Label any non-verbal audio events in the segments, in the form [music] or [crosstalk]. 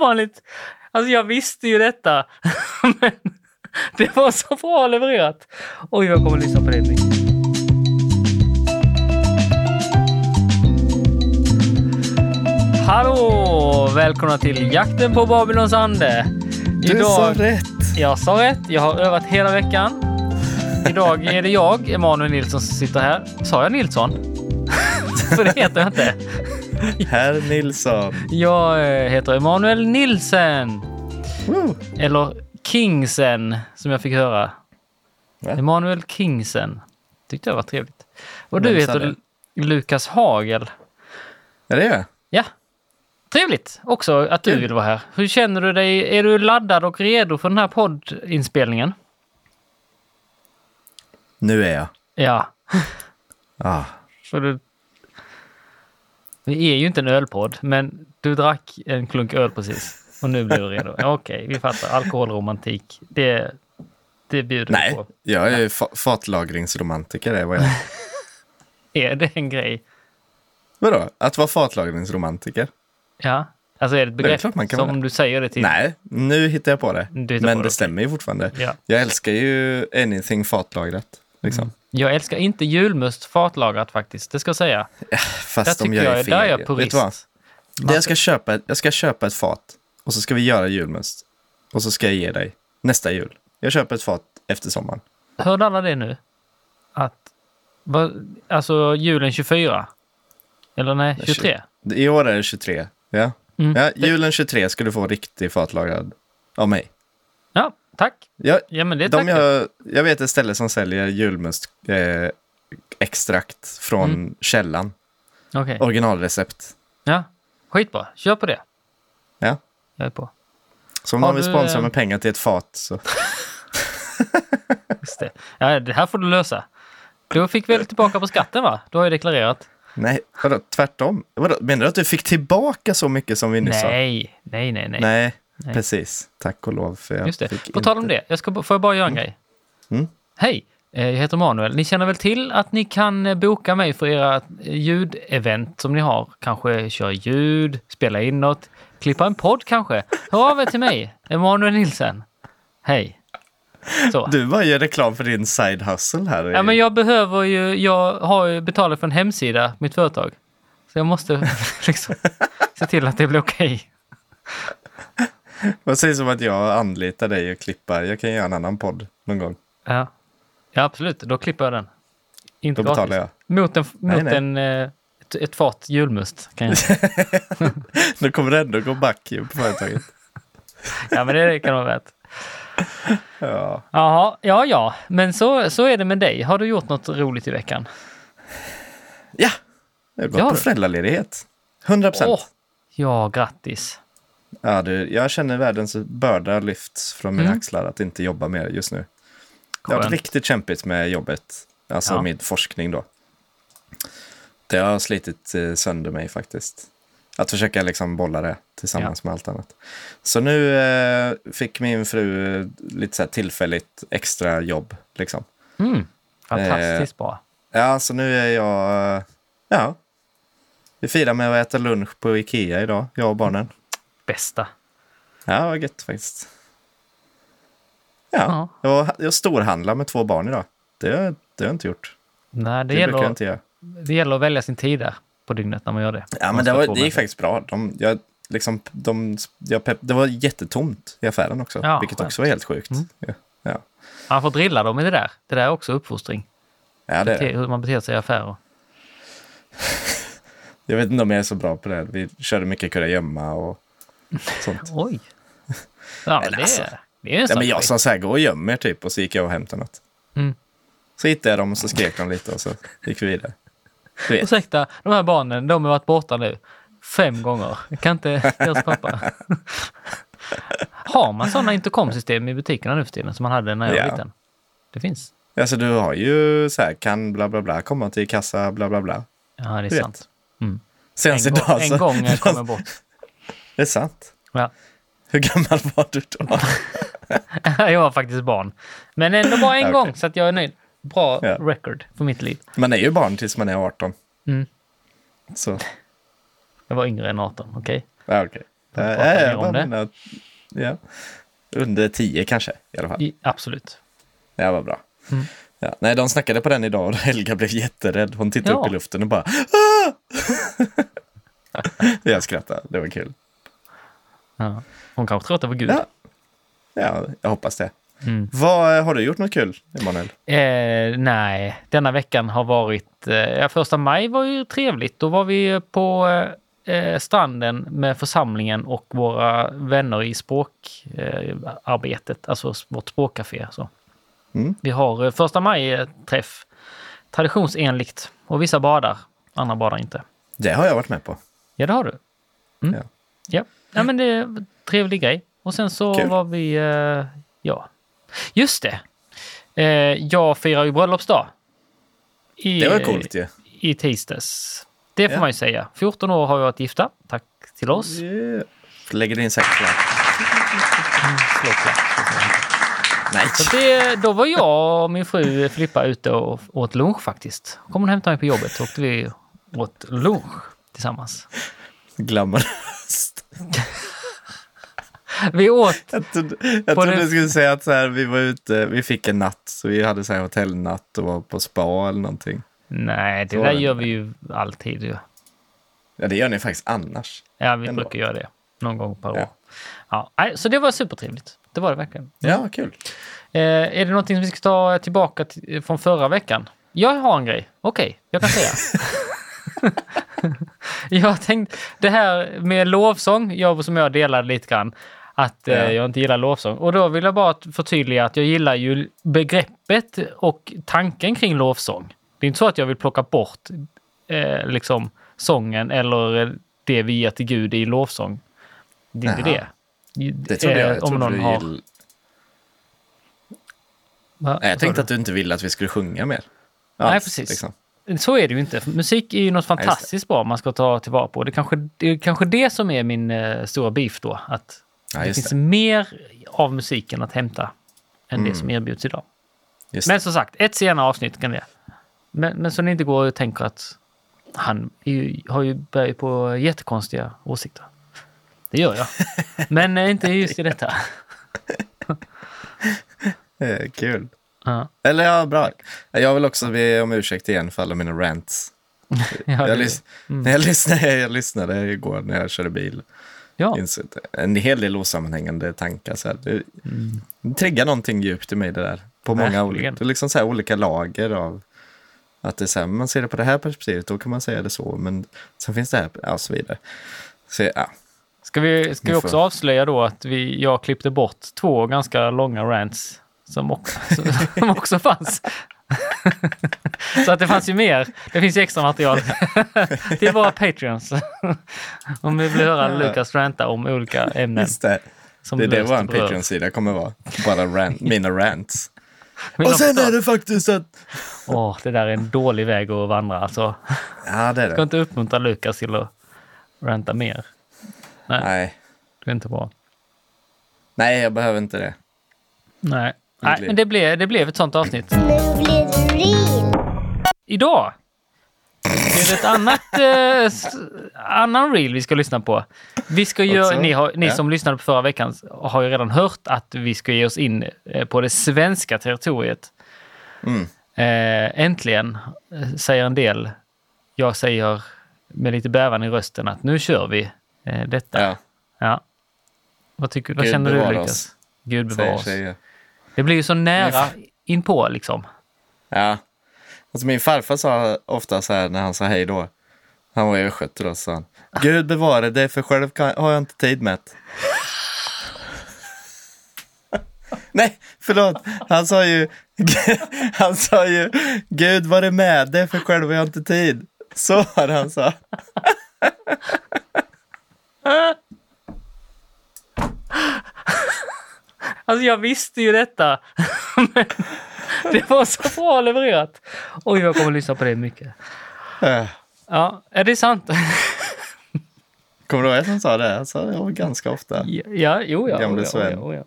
ovanligt. Alltså jag visste ju detta. [laughs] Men det var så bra levererat. Oj, jag kommer att lyssna på det nu. Hallå! Välkomna till Jakten på Babylons ande. Du sa rätt. Jag sa rätt. Jag har övat hela veckan. Idag är det jag, Emanuel Nilsson, som sitter här. Sa jag Nilsson? [laughs] För det heter jag inte. [laughs] Herr Nilsson. Jag eh, heter Emanuel Nilsen. Woo. Eller Kingsen, som jag fick höra. Va? Emanuel Kingsen. Tyckte jag var trevligt. Och du Vem heter det? Lukas Hagel. Är det jag? Ja, trevligt också att du vill vara här. Hur känner du dig? Är du laddad och redo för den här poddinspelningen? Nu är jag. Ja, Ah. för du... Vi är ju inte en ölpodd, men du drack en klunk öl precis. Och nu blir du redo. Okej, vi fattar. Alkoholromantik. Det, det bjuder Nej, på. jag är fa- fatlagringsromantiker. Är vad jag. [laughs] är. Det en grej? Vadå? Att vara fatlagringsromantiker? Ja. Alltså är det ett Det begrepp klart man kan som vara. du säger det till... Nej, nu hittar jag på det. Men på det det, stämmer ju fortfarande. Ja. Jag älskar ju anything fatlagrat. Liksom. Jag älskar inte julmust fatlagrat faktiskt, det ska jag säga. Där Fast om tycker jag jag, är där är jag feg. Vet purist. du vad? Jag, ska köpa, jag ska köpa ett fat och så ska vi göra julmust. Och så ska jag ge dig nästa jul. Jag köper ett fat efter sommaren. Hörde alla det nu? Att, alltså julen 24? Eller nej, 23? I år är det 23. Ja. Mm. Ja, julen 23 ska du få riktig fatlagrad av mig. Ja, tack. Jag, Ja, men det de tackar. jag, jag vet ett ställe som säljer julmust eh, extrakt från Mm. källan. Okej. Originalrecept. Ja, skitbra. Kör på det. Ja. Jag är på. Så om Har någon vill sponsra eh, med pengar till ett fat så... [laughs] Just det. Ja, det här får du lösa. Du fick väl tillbaka på skatten, va? Du har ju deklarerat. Nej, vadå, tvärtom? Vadå, menar du att du fick tillbaka så mycket som vi nyss sa? Nej, nej, nej, nej. Nej, precis. Tack och lov. För jag Just det. fick På tal om det, jag ska, får jag bara göra en grej? Mm. Hej, eh, jag heter Manuel. Ni känner väl till att ni kan eh, boka mig för era eh, ljudevent som ni har? Kanske köra ljud, spela in något, klippa en podd kanske? Hör av er till mig, Emanuel Nilsen. Hej. Så. Du bara gör reklam för din side hustle här. Ja, men jag behöver ju, jag har ju betalat för en hemsida, mitt företag. Så jag måste [laughs] liksom se till att det blir okej. [laughs] Vad sägs om att jag anlitar dig och klippa? Jag kan göra en annan podd någon gång. Ja. ja, absolut. Då klipper jag den. Inte Då betalar gratis. jag. Mot, en, mot nej. En, eh, ett, ett fat julmust kan jag [laughs] Då kommer det ändå gå back på företaget. [laughs] Ja, men det kan vara värt. Ja. Jaha, ja, ja. Men så, så är det med dig. Har du gjort något roligt i veckan? ja, jag gått har på föräldraledighet. 100 procent. Åh, ja, grattis. Ja, du, jag känner världens börda lyfts från mina Mm. axlar att inte jobba mer just nu. Det har varit riktigt kämpigt med jobbet, alltså Ja. med forskning då. Det har slitit eh, sönder mig faktiskt. Att försöka liksom bolla det tillsammans med allt annat. Så nu eh, fick min fru eh, lite så tillfälligt extra jobb. Liksom. Mm, Eh. fantastiskt bra. Ja, så nu är jag... eh, Ja. Vi firar med att äta lunch på Ikea idag, jag och barnen. Bästa. Ja, vad gött faktiskt. Ja, Ja. jag, jag storhandlar med två barn idag. Det, det har jag inte gjort. Nej, det, Det, jag gäller, inte göra. det gäller att välja sin tid där på dygnet när man gör det. Ja, men det, var, det gick faktiskt bra. De, jag, liksom, de, jag pepp, det var jättetomt i affären också, Ja, vilket skönt. också var helt sjukt. Mm. Ja, ja. Man får drilla dem i det där. Det där är också uppfostring. ja det är Bete-. Hur man beter sig i affärer. [laughs] Jag vet inte om jag är så bra på det. Vi körde mycket kurragömma och sånt. [laughs] Oj. Ja, men det, alltså, det är en Ja, men jag sa så här, gå och göm er typ. Och så gick jag och hämtade något. Mm. Så hittade jag dem och så skrek de lite och så gick vi vidare. Du vet. Ursäkta, de här barnen, de har varit borta nu fem gånger. Kan inte deras pappa? [laughs] har man sådana intercomsystem i butikerna nu för tiden som man hade när jag var Ja. liten? Det finns. Alltså du har ju så här, kan bla bla bla komma till kassa bla bla bla. Ja, det är sant. En, Senast gång, idag så... en gång jag [laughs] bort. Det är sant. Ja. Hur gammal var du då? [laughs] jag var faktiskt barn. Men ändå bara en Okej. gång, så att jag är nöjd. Bra Ja. record för mitt liv. Man är ju barn tills man är 18. Mm. Så, Jag var yngre än 18, okej? ja okej. Ja, ja, mer jag om det. ja. Under tio kanske i alla fall. I, absolut. Det var bra. Mm. Ja, nej, de snackade på den idag och [laughs] Helga blev jätterädd. Hon tittade Ja. upp i luften och bara ah! [laughs] Jag skrattade, det var kul. Ja. Hon kanske tror att det var Gud. Ja. Ja, jag hoppas det. Mm. Vad, har du gjort något kul, Emanuel? Eh, nej, denna veckan har varit... Eh, första maj var ju trevligt. Då var vi på eh, stranden med församlingen och våra vänner i språkarbetet, eh, alltså vårt språkcafé. Så. Mm. Vi har eh, första maj-träff traditionsenligt och vissa badar, andra badar inte. Det har jag varit med på. Ja, det har du. Mm. Ja. Ja. ja, men det är en trevlig grej. Och sen så Kul. var vi... Eh, ja, just det. Eh, jag firar ju bröllopsdag. I, Det var coolt ju. I tisdags. Det får Ja. man ju säga. 14 år har vi varit gifta. Tack till oss. Yeah. Lägger din sex där. Mm, slå klapp. Nej. Så det, då var jag och min fru Filippa ute och åt lunch faktiskt. Kom hon hämtade mig på jobbet så åkte vi åt lunch tillsammans. Glamoröst. [laughs] Vi åt Jag trodde, jag trodde du skulle säga att så här, vi var ute, vi fick en natt, så vi hade så här hotellnatt och var på spa eller någonting. Nej, det Så där det. gör vi ju alltid ju. Ja, det gör ni faktiskt annars. Ja, vi Ändå. brukar göra det någon gång per år. Ja. Ja. nej, så det var supertrevligt. Det var det verkligen. Ja, kul. Eh, är det någonting som vi ska ta tillbaka till, från förra veckan? Jag har en grej. Okej, jag kan säga. [laughs] [laughs] jag tänkte, det här med lovsång, jag som jag delade lite grann, att eh, Ja. jag inte gillar lovsång. Och då vill jag bara förtydliga att jag gillar ju begreppet och tanken kring lovsång. Det är inte så att jag vill plocka bort eh, liksom sången eller eh, det vi ger till Gud i lovsång. Det är inte det. Det trodde jag. Eh, Jag, om trodde någon du har... gill... Va? Nej, jag tänkte du? att du inte ville att vi skulle sjunga mer. Nej, Alls, precis. Liksom. Så är det ju inte. Musik är ju något det. fantastiskt bra man ska ta tillvara på. Det är kanske det, är kanske det som är min eh, stora beef då. Att Ja, det finns det. mer av musiken att hämta än det Mm. som erbjuds idag. Just Men som sagt, ett senare avsnitt kan det. Men, men så ni inte går och tänker att han ju, har ju börjat på jättekonstiga åsikter. Det gör jag. [laughs] Men eh, inte just i detta. det. [laughs] Eh, kul. Ja, Eller ja, bra. Jag vill också be om ursäkt igen för alla mina rants. [laughs] ja, Jag, lys- när jag, lyssnade, [laughs] jag lyssnade igår när jag körde bil. ja. En hel del osammanhängande tankar. Så här. Det, Mm. triggar någonting djupt i mig det där. På många olika, det är liksom så här olika lager av att det så här, man ser det på det här perspektivet, då kan man säga det så, men sen finns det här, ja, och så vidare. Så ja, Ska vi, ska vi också avslöja då att vi, jag klippte bort två ganska långa rants som också, [laughs] som också fanns. [laughs] Så att det fanns ju mer. Det finns ju extra material [laughs] till våra Patreons. Om vi vill höra Lukas ranta om olika ämnen. just det. Som Det är det vår. Patreon-sida kommer vara. Bara rant, mina rants. Och sen förstår- är det faktiskt att... Åh, det där är en dålig väg att vandra. Alltså, Ja, det är ska det. inte uppmuntra Lukas till att ranta mer. Nej, Nej. det är inte bra. Nej, jag behöver inte det. Nej, Nej men det blev, det blev ett sånt avsnitt. Nu blir det real. Idag är det ett annat [laughs] eh, annan reel vi ska lyssna på. Vi ska göra, ni, har, ni Ja. som lyssnade på förra veckan har ju redan hört att vi ska ge oss in eh, på det svenska territoriet. Mm. Eh, äntligen, eh, säger en del. Jag säger med lite bävan i rösten att nu kör vi eh, detta. Ja, Ja. Vad, tycker, vad Gud känner du Lukas? Gud bevara säger oss. Det blir ju så nära inpå liksom. Ja. Alltså min farfar sa ofta så här när han sa hej då. Han var i östgöte då, sa han. Gud bevare dig, för själv kan, har jag inte tid med det." [laughs] Nej, förlåt. Han sa ju, [laughs] han sa ju, Gud var det med dig, för själv har jag inte tid. Så det han sa. [laughs] Alltså jag visste ju detta. [laughs] Men det var så bra levererat. Oj, jag kommer att lyssna på det mycket. Äh, Ja, är det sant? Kommer du ihåg vem som sa det? Han sa det var ganska ofta. Ja, jo, ja. Gamle oh, ja, Sven. oh,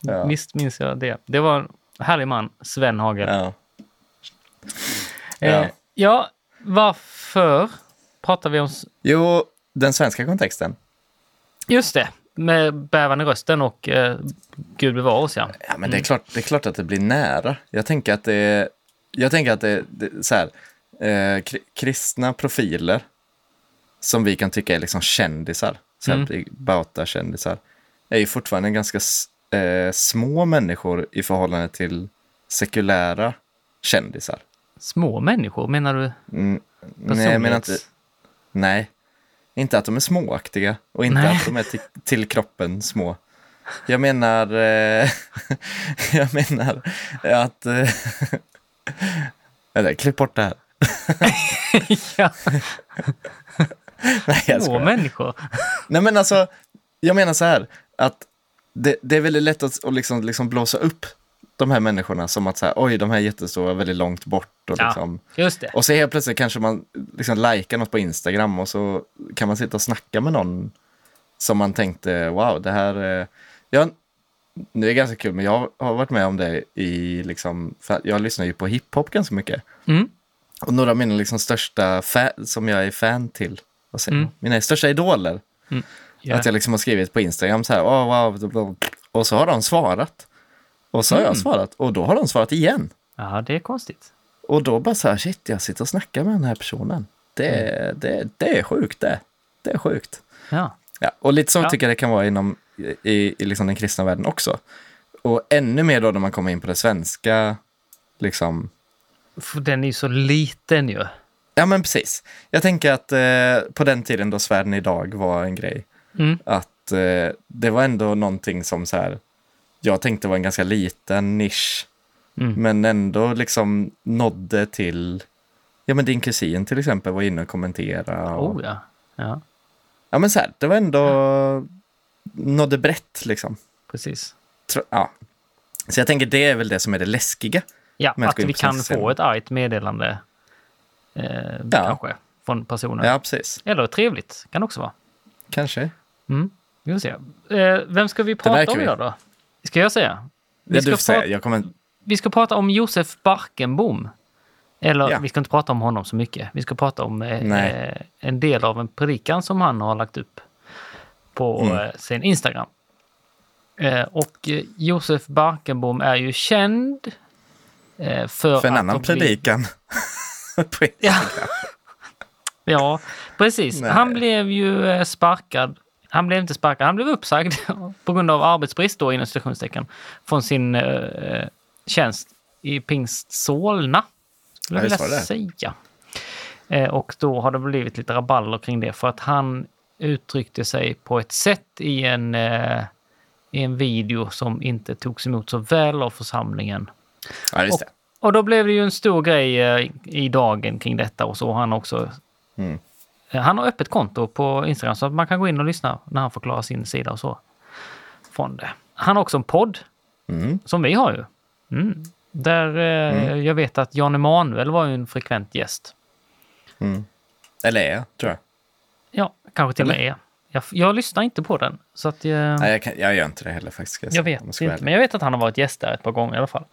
ja. Visst minns jag det. Det var en härlig man, Sven Hagel. Ja. Eh, ja. varför pratar vi om... Jo, den svenska kontexten. Just det, med bävan i rösten och eh, Gud bevara oss ja. Ja, men det, är klart, det är klart att det blir nära. Jag tänker att det är, jag tänker att det det, så här, eh, kri- kristna profiler som vi kan tycka är liksom kändisar, så här, Mm. Bauta-kändisar, är ju fortfarande ganska eh, små människor i förhållande till sekulära kändisar. Små människor, menar du? Mm, nej, jag menar inte, nej, inte att de är småaktiga och inte Nej. att de är till, till kroppen små. Jag menar, eh, [laughs] jag menar att... Eh, Vänta, klipp bort det här. [laughs] ja, Nej, jag små människor. Nej, men alltså, jag menar så här, att det, det är väldigt lätt att, att liksom, liksom blåsa upp de här människorna som att så här, oj, de här är jättestora, väldigt långt bort. Och, Ja. liksom, Just det. och så helt plötsligt kanske man liksom likar något på Instagram och så kan man sitta och snacka med någon som man tänkte, wow, det här... är- Jag, det är ganska kul, men jag har varit med om det i, liksom, jag lyssnar ju på hiphop ganska mycket. Mm. Och några av mina liksom största som jag är fan till, vad säger Mm. mina största idoler, Ja. att jag liksom har skrivit på Instagram så här, oh, wow, och så har de svarat. Och så har Mm. jag svarat, och då har de svarat igen. ja, det är konstigt. Och då bara så här, shit, jag sitter och snackar med den här personen. Det, Mm. det, det är sjukt det. Det är sjukt. Ja. Ja, och lite så Ja. tycker jag det kan vara inom i, i liksom den kristna världen också. Och ännu mer då när man kommer in på det svenska, liksom. För den är ju så liten ju. Ja, men precis. Jag tänker att eh, på den tiden då Svärden idag var en grej, Mm. att eh, det var ändå någonting som så här, jag tänkte var en ganska liten nisch, Mm. men ändå liksom nådde till, ja men din kusin till exempel var inne och kommenterade. Och, Oh ja. Ja, Ja men så här, det var ändå, nådde brett liksom. precis. Tro, ja. Så jag tänker det är väl det som är det läskiga. Ja, att vi kan få ett argt meddelande. Eh, Kanske. Från personen. Ja, precis. Eller trevligt kan också vara. Kanske. Mm. Vi får se. Eh, vem ska vi prata om idag då? Ska jag säga? Vi Ja, ska, får säga, kommer... vi ska prata om Josef Barkenbom. Eller Ja. vi ska inte prata om honom så mycket. Vi ska prata om eh, eh, en del av en predikan som han har lagt upp på Mm. eh, sin Instagram. Eh, och eh, Josef Barkenbom är ju känd eh, för, För en att annan predikan. [laughs] På Ja. Instagram. Ja, precis. Nej. Han blev ju sparkad. Han blev inte sparkad, han blev uppsagd [laughs] på grund av arbetsbrist då inom citationstecken från sin eh, tjänst i Pingst Solna. Skulle Ja, jag vilja säga. Eh, och då har det blivit lite rabalder kring det för att han uttryckte sig på ett sätt i en, eh, i en video som inte togs emot så väl av församlingen. Ja, just det. Och då blev det ju en stor grej eh, i dagen kring detta och så har han också Mm. Eh, Han har öppet konto på Instagram så att man kan gå in och lyssna när han förklarar sin sida och så. Från det. Han har också en podd Mm. som vi har ju. Mm. Där eh, jag vet att Jan Emanuel var ju en frekvent gäst. Mm. Eller är jag, tror jag. Ja, kanske till och med är. Jag, jag lyssnar inte på den. Så att jag, Nej, jag, kan, jag gör inte det heller faktiskt. jag säga, vet om inte. Men jag vet att han har varit gäst där ett par gånger i alla fall.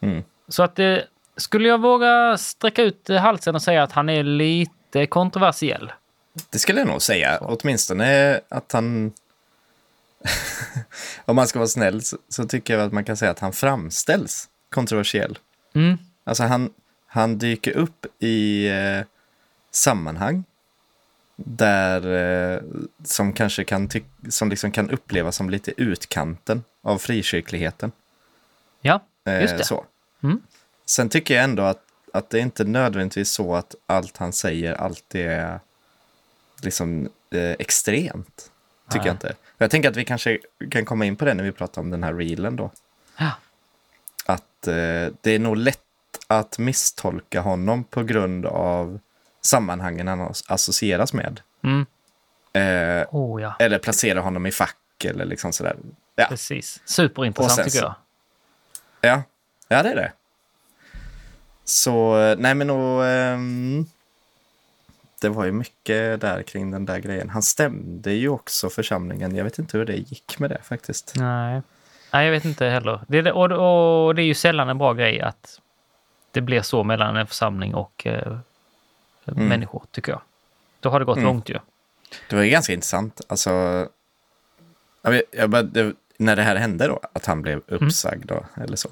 Mm. Så att eh, skulle jag våga sträcka ut eh, halsen och säga att han är lite kontroversiell. Det skulle jag nog säga. Åtminstone att han... [laughs] Om man ska vara snäll så, så tycker jag att man kan säga att han framställs kontroversiell. Mm. Alltså han, han dyker upp i eh, sammanhang där eh, som kanske kan, som liksom kan upplevas som lite utkanten av frikyrkligheten. Ja, Eh, just det. Så. Mm. Sen tycker jag ändå att, att det är inte nödvändigtvis så att allt han säger alltid är liksom eh, extremt. Tycker Nej. jag inte. Jag tänker att vi kanske kan komma in på det när vi pratar om den här reelen då. Ja. Att eh, det är nog lätt att misstolka honom på grund av sammanhangen han as- associeras med. Mm. Eh, Oh ja. eller placera honom i fack eller liksom sådär. Ja, Precis. Superintressant sen tycker jag. Ja, ja det är det. Så, nej men och, ehm, det var ju mycket där kring den där grejen. Han stämde ju också församlingen. Jag vet inte hur det gick med det faktiskt. Nej. Nej, jag vet inte heller. Det och, och det är ju sällan en bra grej att det blir så mellan en församling och eh, människor, tycker jag. Då har det gått Mm. långt ju. Det var ju ganska intressant. Alltså, Jag jag det, när det här hände då, att han blev uppsagd då, eller så.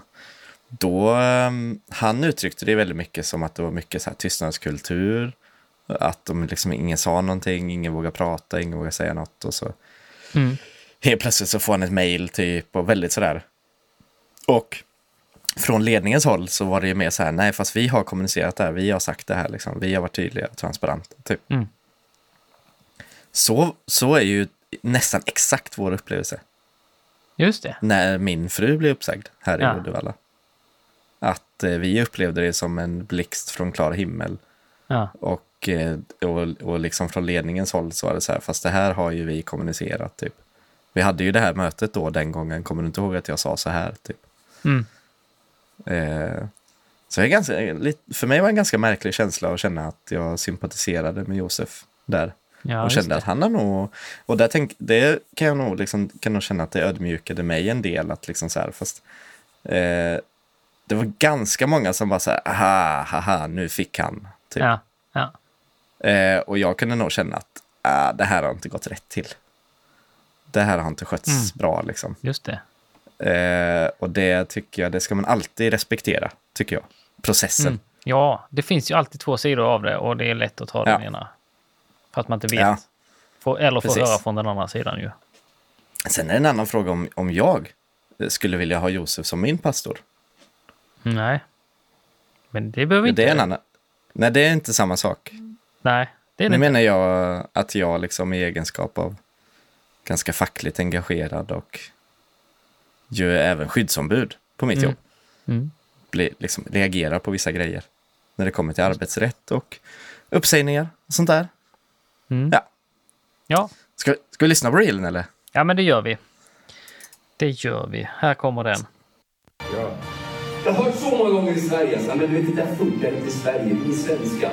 Då, ehm, han uttryckte det väldigt mycket som att det var mycket så här tystnadskultur. Att de liksom, ingen sa någonting, ingen vågade prata, ingen vågade säga något. Och så Mm. helt plötsligt så får han ett mail typ och väldigt sådär. Och från ledningens håll så var det ju mer så här, nej fast vi har kommunicerat det här, vi har sagt det här, liksom. vi har varit tydliga och transparenta. Typ. Mm. Så, så är ju nästan exakt vår upplevelse Just det. när min fru blev uppsagd här Ja. i Uddevalla. Att eh, vi upplevde det som en blixt från klar himmel. Ja. Och, eh, och, och liksom från ledningens håll så var det så här, fast det här har ju vi kommunicerat. Typ. Vi hade ju det här mötet då den gången, kommer du inte ihåg att jag sa så här? Typ. Mm. Eh, så det är ganska, för mig var det en ganska märklig känsla att känna att jag sympatiserade med Josef där. Ja, och kände att han har nog, och där tänk, det kan jag nog, liksom, kan nog känna att det ödmjukade mig en del. Att liksom så här, fast, eh, det var ganska många som bara så här, aha, haha, nu fick han. Typ. Ja, ja. Eh, och jag kunde nog känna att ah, det här har inte gått rätt till. Det här har inte skötts Mm. bra liksom. Just det. Eh, och det tycker jag, det ska man alltid respektera, tycker jag. Processen. Mm. Ja, det finns ju alltid två sidor av det och det är lätt att ta den Ja. ena. För att man inte vet. Ja. Får, eller får Precis. höra från den andra sidan ju. Sen är det en annan fråga om, om jag skulle vilja ha Josef som min pastor. Nej. Men det behöver inte... Det är en annan. Nej, det är inte samma sak. Nej, det är det Nu inte. menar jag att jag liksom i egenskap av ganska fackligt engagerad och ju även skyddsombud på mitt Mm. jobb Mm. blir, liksom, reagerar på vissa grejer. När det kommer till arbetsrätt och uppsägningar och sånt där. Mm. Ja. Ja. Ska, ska vi lyssna på reelen eller? ja, men det gör vi. Det gör vi. Här kommer den. Jag har hört så många gånger i Sverige, alltså, men du vet, det där funkar inte i Sverige, vi är svenskar. [laughs]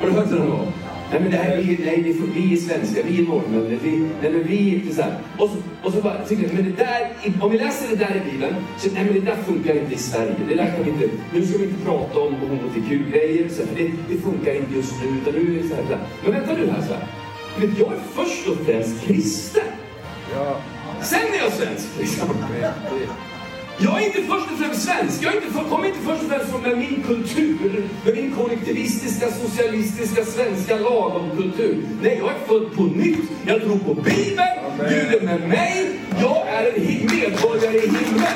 Har du hört det någon gång? Nej, men det här, vi, nej, vi, vi är svenskar, vi är norrmän, vi, nej, men vi är så här. Och så, och så bara tycker jag, men det där, om vi läser det där i Bibeln, så nej, men det där funkar inte i Sverige. Det där kan vi inte, nu ska vi inte prata om hbtq-grejer, så för det, det funkar inte just nu, utan nu är det så här, så här. Men vänta nu här, så här. Vet, jag är först och främst kristen. Sen är jag svensk, liksom. Jag är inte först och främst svensk. Jag inte, för- kommer inte först och främst från min kultur, med min kollektivistiska, socialistiska, svenska lagomkultur. Nej, jag är född på nytt. Jag tror på Bibeln. Gud är med mig. Jag är en medborgare i himlen.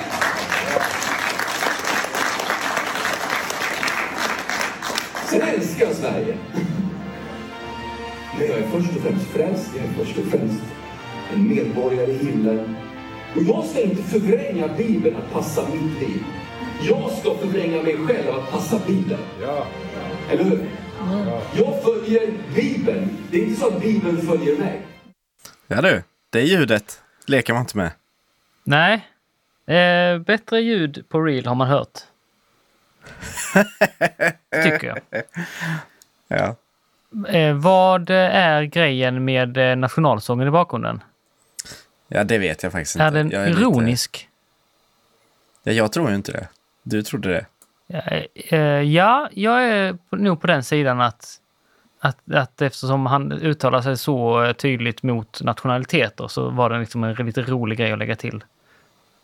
Sen älskar jag Sverige. Men jag är först och främst frälst. Jag är först och främst en medborgare i himlen. Och jag ska inte förvränga Bibeln att passa mitt liv. Jag ska förvränga mig själv att passa Bibeln. Eller hur? Jag följer Bibeln. Det är inte så att Bibeln följer mig. Ja du, det ljudet leker man inte med. Nej. Eh, bättre ljud på reel har man hört. [laughs] Tycker jag. Ja. Eh, vad är grejen med eh, nationalsången i bakgrunden? Ja, det vet jag faktiskt inte. Är den jag lite- ironisk? Ja, jag tror ju inte det. Du trodde det. Ja, eh, ja, jag är nog på den sidan att, att, att eftersom han uttalar sig så tydligt mot nationaliteter så var det liksom en lite rolig grej att lägga till.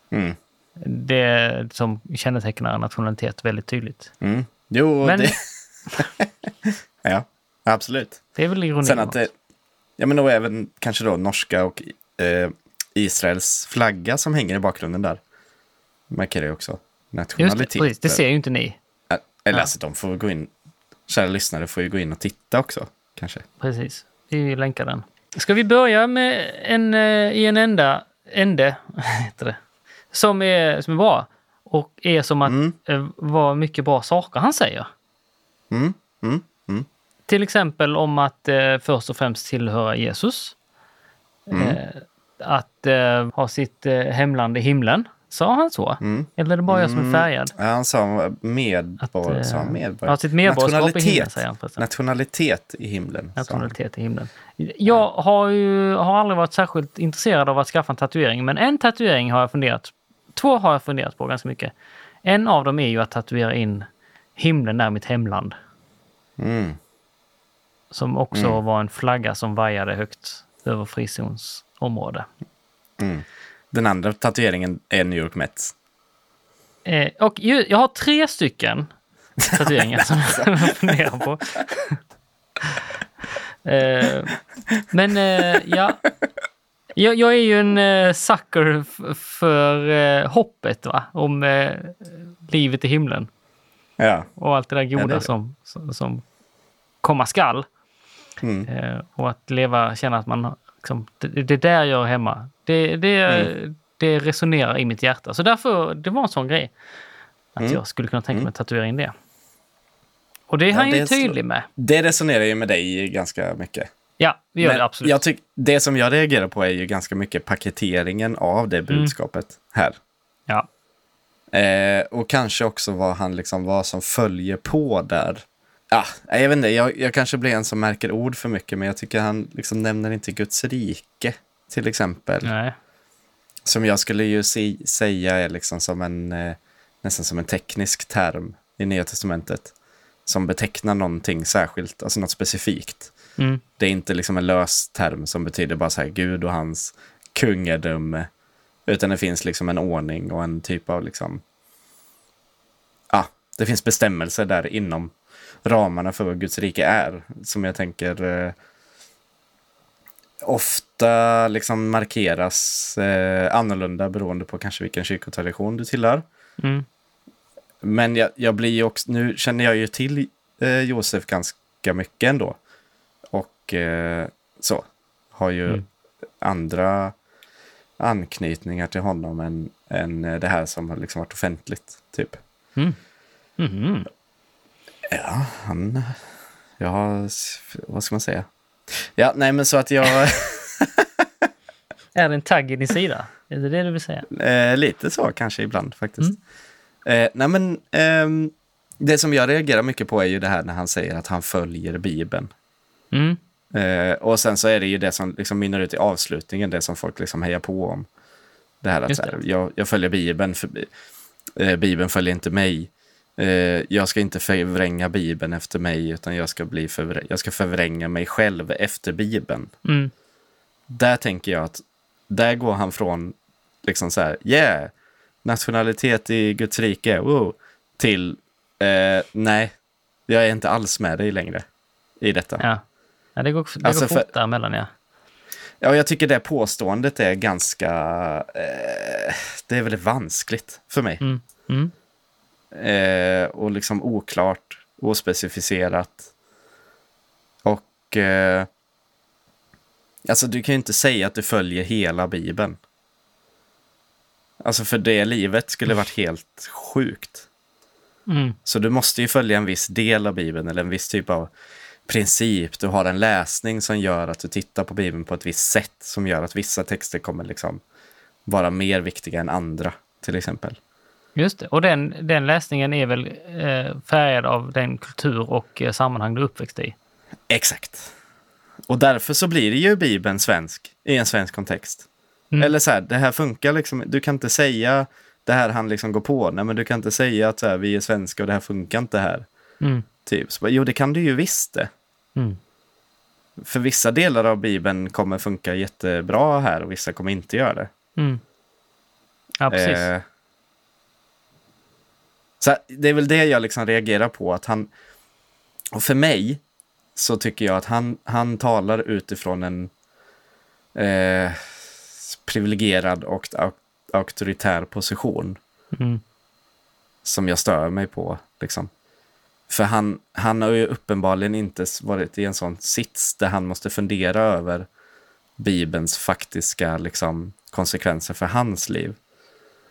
Mm. Det som kännetecknar nationalitet väldigt tydligt. Mm. Jo, Men- det... [laughs] ja, absolut. Det är väl ironi. Sen att det... Ja, men då även kanske då norska och eh, Israels flagga som hänger i bakgrunden där. Markerar ju också Just nationalitet. det, precis, det ser ju inte ni. Eller Ja. alltså, de får gå in... Kära lyssnare får ju gå in och titta också, kanske. Precis. Vi länkar den. Ska vi börja med en eh, i en enda ände, [laughs] heter det, som är, som är bra och är som att Mm. eh, vad mycket bra saker han säger. Mm, mm, mm. Till exempel om att eh, först och främst tillhöra Jesus. Mm. Eh, att eh, ha sitt eh, hemland i himlen. Sa han så? Mm. Eller är det bara jag som är färgad? Ja, han sa medborgare. Att, sa han eh, medborgare? ja, sitt medborgarskap i Nationalitet. himlen, säger han förresten. Nationalitet i himlen. Nationalitet i himlen. Jag har ju har aldrig varit särskilt intresserad av att skaffa en tatuering, men en tatuering har jag funderat Två har jag funderat på ganska mycket. En av dem är ju att tatuera in himlen är mitt hemland. Mm. Som också var en flagga som vajade högt över frizonsområde. Den andra tatueringen är New York Mets. Eh, och ju, jag har tre stycken tatueringar som [laughs] jag funderar på. eh, men eh, ja, jag, jag är ju en eh, sucker för eh, hoppet va? om eh, livet i himlen Ja. och allt det där Ja, goda det är det. som, som, som komma skall. Mm. Och att leva, känna att man liksom, det, det är där jag är hemma. Det, det, Mm. det resonerar i mitt hjärta. Så därför, det var en sån grej. Att Mm. jag skulle kunna tänka mig att tatuera in det. Och det är han det ju är tydlig med. Det resonerar ju med dig ganska mycket. Ja, vi gör Men det absolut. Jag tyck, det som jag reagerar på är ju ganska mycket paketeringen av det budskapet här. Ja. Eh, och kanske också vad han liksom, vad som följer på där. Ja, jag vet inte, jag, jag kanske blir en som märker ord för mycket, men jag tycker han liksom nämner inte Guds rike, till exempel. Nej. Som jag skulle ju se, säga är liksom som en, eh, nästan som en teknisk term i Nya Testamentet. Som betecknar någonting särskilt, alltså något specifikt. Mm. Det är inte liksom en lös term som betyder bara så här Gud och hans kungadöme. Utan det finns liksom en ordning och en typ av liksom... Ja, det finns bestämmelser där inom ramarna för vad Guds rike är. Som jag tänker eh, ofta liksom markeras eh, annorlunda beroende på kanske vilken kyrkotradition du tillhör. Mm. Men jag, jag blir ju också, nu känner jag ju till eh, Josef ganska mycket ändå. Och eh, så, har ju Mm. andra anknytningar till honom än, än det här som har liksom varit offentligt, typ. Mhm. Ja, han... Har, vad ska man säga? Ja, nej men så att jag... [laughs] Är det en tagg i din sida? Är det det du vill säga? Eh, lite så kanske ibland faktiskt. Eh, nej men, ehm, det som jag reagerar mycket på är ju det här när han säger att han följer Bibeln. Mm. Eh, och sen så är det ju det som liksom mynnar ut i avslutningen, det som folk liksom hejar på om. Det här att så här, det. jag, jag följer Bibeln, för, eh, Bibeln följer inte mig. Eh, jag ska inte förvränga Bibeln efter mig, utan jag ska, bli förvrä- jag ska förvränga mig själv efter Bibeln. Mm. Där tänker jag att där går han från liksom så här, yeah, nationalitet i Guds rike, wow, till eh, nej, jag är inte alls med dig längre i detta. Ja. ja, det går, det Alltså går för- fort däremellan ja. Ja, jag tycker det påståendet är ganska... Eh, det är väldigt vanskligt för mig. Mm. Mm. Eh, och liksom oklart, ospecificerat. Och... Eh, alltså, du kan ju inte säga att du följer hela Bibeln. Alltså, för det livet skulle varit helt sjukt. Mm. Så du måste ju följa en viss del av Bibeln eller en viss typ av princip. Du har en läsning som gör att du tittar på Bibeln på ett visst sätt som gör att vissa texter kommer liksom vara mer viktiga än andra, till exempel. Just det. Och den, den läsningen är väl eh, färgad av den kultur och eh, sammanhang du är uppväxt i. Exakt. Och därför så blir det ju Bibeln svensk i en svensk kontext. Mm. Eller så här, det här funkar liksom. Du kan inte säga det här han liksom går på. Nej, men du kan inte säga att så här, vi är svenska och det här funkar inte här. Mm. Typ. Så, jo, det kan du ju visst det. Mm. För vissa delar av Bibeln kommer funka jättebra här och vissa kommer inte göra det. Mm. Ja, precis. Eh, så det är väl det jag liksom reagerar på. Att han, och för mig så tycker jag att han, han talar utifrån en eh, privilegierad och auk- auktoritär position Mm. som jag stör mig på. Liksom. För han, han har ju uppenbarligen inte varit i en sån sits där han måste fundera över Bibelns faktiska liksom, konsekvenser för hans liv.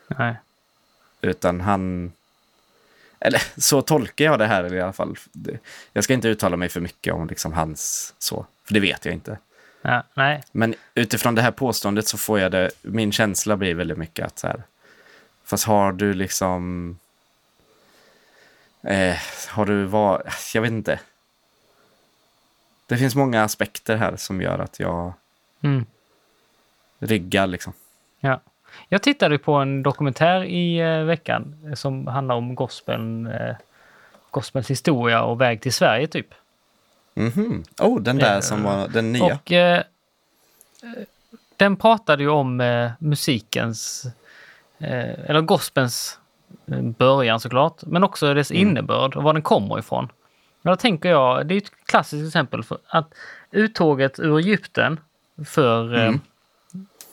Nej. Utan han... Eller så tolkar jag det här i alla fall. Jag ska inte uttala mig för mycket om liksom hans så, för det vet jag inte. Ja, nej. Men utifrån det här påståendet så får jag det, min känsla blir väldigt mycket att så här, fast har du liksom, eh, har du var, jag vet inte. Det finns många aspekter här som gör att jag Mm. ryggar liksom. Ja. Jag tittade på en dokumentär i eh, veckan eh, som handlar om gospeln, eh, gospelns historia och väg till Sverige typ. Mhm. Oh, den där Eh, som var den nya. Och eh, den pratade ju om eh, musikens, eh, eller gospelns eh, början såklart, men också dess innebörd och var den kommer ifrån. Men då tänker jag, det är ett klassiskt exempel för att uttåget ur Egypten för, eh,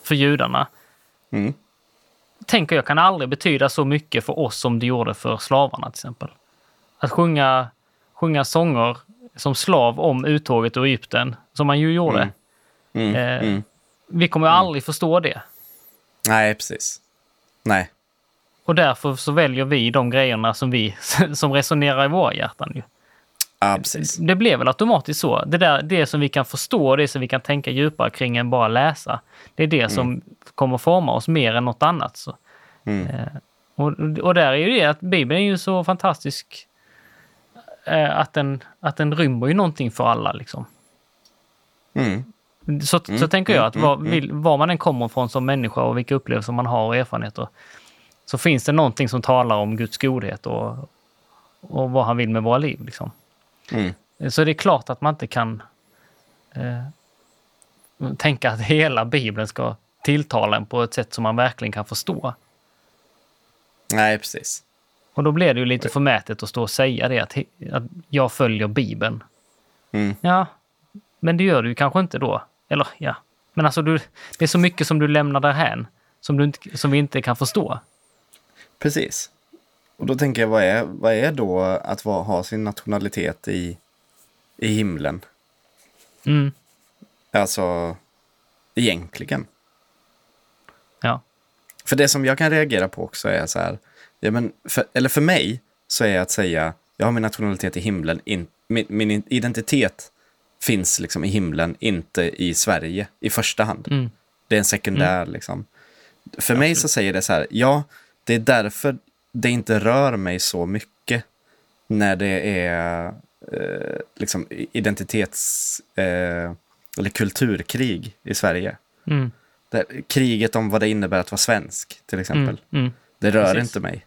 för judarna Mm. tänker jag kan aldrig betyda så mycket för oss som det gjorde för slavarna till exempel. Att sjunga, sjunga sånger som slav om uttåget ur Egypten, som man ju gjorde. Mm. Eh, Mm. Vi kommer ju aldrig förstå det. Nej, precis. Nej. Och därför så väljer vi de grejerna som vi [laughs] som resonerar i våra hjärtan. Ju. Precis. Det blev väl automatiskt så. Det, där, det som vi kan förstå, det som vi kan tänka djupare kring än bara läsa. Det är det som kommer forma oss mer än något annat. Så. Mm. Eh, och, och där är ju det att Bibeln är ju så fantastisk eh, att, den, att den rymmer ju någonting för alla. Liksom. Mm. Så, så tänker jag att var, vill, var man än kommer ifrån som människa och vilka upplevelser man har och erfarenheter så finns det någonting som talar om Guds godhet och, och vad han vill med våra liv. Liksom. Mm. Så det är klart att man inte kan eh, tänka att hela Bibeln ska tilltala en på ett sätt som man verkligen kan förstå. Nej, precis. Och då blir det ju lite förmätet att stå och säga det, att, att jag följer Bibeln. Mm. Ja, men det gör du ju kanske inte då. Eller ja, men alltså du, det är så mycket som du lämnar därhän som, du inte, som vi inte kan förstå. Precis. Och då tänker jag, vad är, vad är då att vara, ha sin nationalitet i, i himlen? Mm, Alltså, egentligen. ja. För det som jag kan reagera på också är så här, ja, men för, eller för mig så är att säga, jag har min nationalitet i himlen, in, min, min identitet finns liksom i himlen, inte i Sverige i första hand. Mm. Det är en sekundär liksom. För mig så säger det så här, ja, det är därför det inte rör mig så mycket när det är eh, liksom identitets eh, eller kulturkrig i Sverige. Mm, Det, kriget om vad det innebär att vara svensk, till exempel. mm, mm. Det rör Precis. inte mig.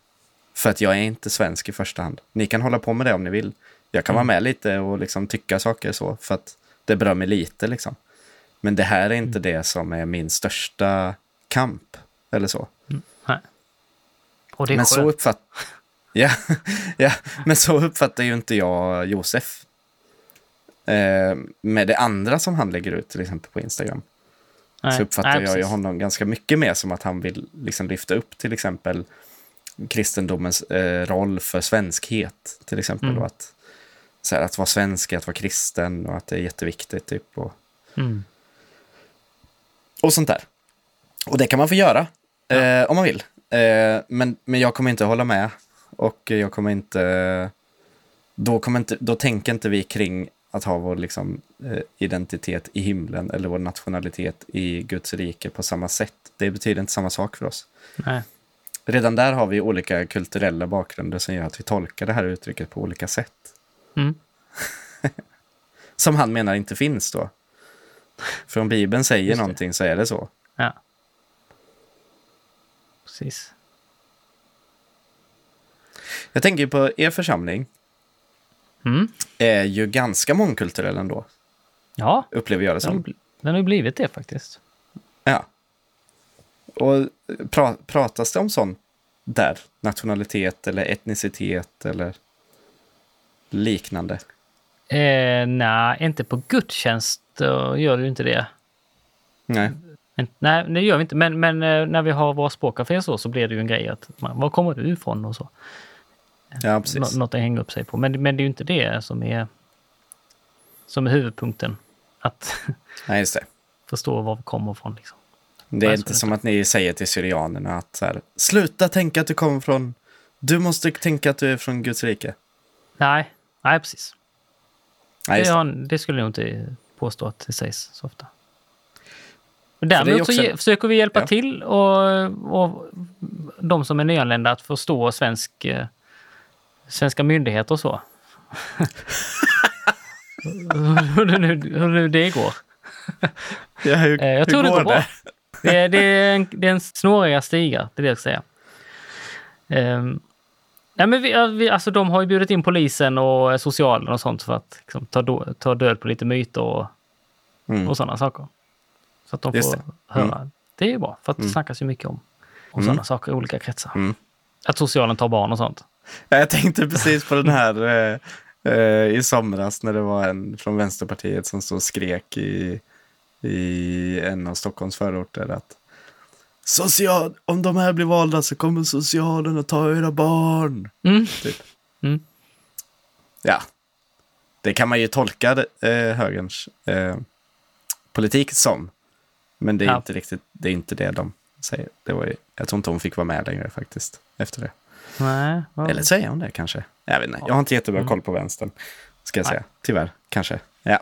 För att jag är inte svensk i första hand. Ni kan hålla på med det om ni vill. Jag kan Mm. vara med lite och liksom tycka saker så, för att det berör mig lite. Liksom. Men det här är Mm. inte det som är min största kamp. Eller så. Och det är Men så, uppfatt... [laughs] ja, ja, men så uppfattar ju inte jag Josef. Eh, med det andra som han lägger ut, till exempel på Instagram. Nej, så uppfattar nej, jag ju honom ganska mycket mer som att han vill liksom lyfta upp till exempel kristendomens eh, roll för svenskhet. Till exempel. Mm. Och att, så här, att vara svensk är att vara kristen och att det är jätteviktigt. Typ, och, Mm. och sånt där. Och det kan man få göra eh, om man vill. Eh, men, men jag kommer inte hålla med. Och jag kommer inte... Då, kommer inte, då tänker inte vi kring att ha vår liksom, eh, identitet i himlen eller vår nationalitet i Guds rike på samma sätt. Det betyder inte samma sak för oss. Nej. Redan där har vi olika kulturella bakgrunder som gör att vi tolkar det här uttrycket på olika sätt. Mm. [laughs] Som han menar inte finns då. För om Bibeln säger någonting så är det så. Ja. Precis. Jag tänker på er församling Mm. är ju ganska mångkulturell ändå, Ja, upplever jag det som. den har ju blivit det faktiskt. Ja. Och pra, pratas det om sånt där? Nationalitet eller etnicitet eller liknande? Eh, nej, inte på gudstjänst gör ju inte det. Nej. Men, nej, det gör vi inte. Men, men eh, när vi har våra språkcafé så, så blir det ju en grej att man, var kommer du ifrån och så. Ja, precis. Nå, något att hänga upp sig på. Men, men det är ju inte det som är, som är huvudpunkten. Att [laughs] Nej, förstå var vi kommer ifrån. Liksom. Det är inte som att ni säger till syrianerna att här, sluta tänka att du kommer från... Du måste tänka att du är från Guds rike. Nej, nej precis. Nej, det, det. det skulle jag inte påstå att det sägs så ofta. Men det är ju Däremot så också- ge, försöker vi hjälpa Ja. till och, och de som är nyanlända att förstå svensk, eh, svenska myndigheter och så. [laughs] hur, nu, hur nu det går. Ja, hur, Eh, jag tror det går bra. Det är, det, är en, det är en snåriga stigar, det det jag säga. Um, nej men vi, vi, alltså de har ju bjudit in polisen och socialen och sånt för att liksom, ta, då, ta död på lite myter och, Mm. och sådana saker. Så att de Just får det. höra. Det är ju bra, för att det snackas ju mycket om, om Mm. sådana saker i olika kretsar. Mm. Att socialen tar barn och sånt. Ja, Jag tänkte precis på den här eh, eh, i somras när det var en från Vänsterpartiet som stod och skrek i, i en av Stockholms förorter att Social, om de här blir valda så kommer socialen att ta era barn. Mm. Typ. Mm. Ja, det kan man ju tolka eh, högerns eh, politik som. Men det är Ja. inte riktigt, det är inte det de säger. Det var ju, jag tror inte hon fick vara med längre faktiskt, efter det. Nej, vad- Eller säger hon det kanske? Jag vet inte. Jag har inte jättebra koll på vänstern. Ska jag Mm. Nej. säga. Tyvärr. Kanske. Ja.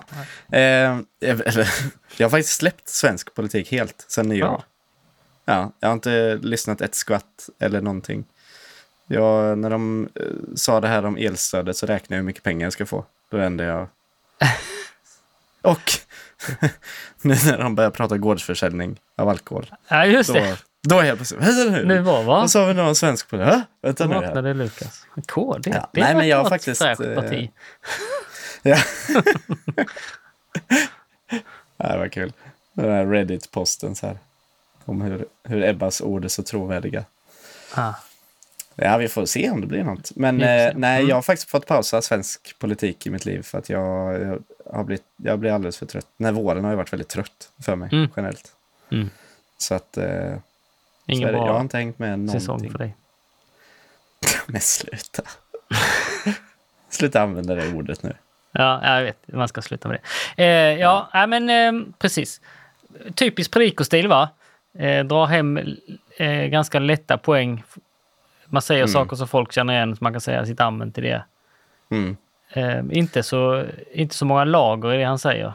Eh, eller, [laughs] jag har faktiskt släppt svensk politik helt sedan nyår. Bra. Ja, jag har inte lyssnat ett skvatt eller någonting. Jag, när de eh, sa det här om elstödet så räknade jag hur mycket pengar jag ska få. Då vände jag. [laughs] Och [laughs] nu när de börjar prata gårdsförsäljning av alkohol. Ja, just Då, det. då är jag plötsligt, vänta nu. Nu var va? Vad sa vi nu om svensk politik? Hä? Vänta Då nu. här. Lukas. KD, Ja, det nej, men jag har faktiskt, fräscht eh, parti. [laughs] [laughs] Ja, det var kul. Den här Reddit-posten så här. Om hur, hur Ebbas ord är så trovärdiga. Ah. Ja, vi får se om det blir något. Men eh, nej, Mm. jag har faktiskt fått pausa svensk politik i mitt liv för att jag, jag har blivit, jag blir alldeles för trött. Den här våren har ju varit väldigt trött för mig Mm. generellt. Mm. Så att eh, så Ingen är det, jag har inte hängt med säsong någonting. för dig. [laughs] Men sluta. [laughs] sluta använda det ordet nu. Ja, jag vet. Man ska sluta med det. Eh, ja, nej, men eh, precis. Typisk predikostil, va? Eh, dra hem eh, ganska lätta poäng. Man säger Mm. saker som folk känner igen, så man kan säga sitt amen till det. Mm. Eh, inte, så, inte så många lager i det han säger.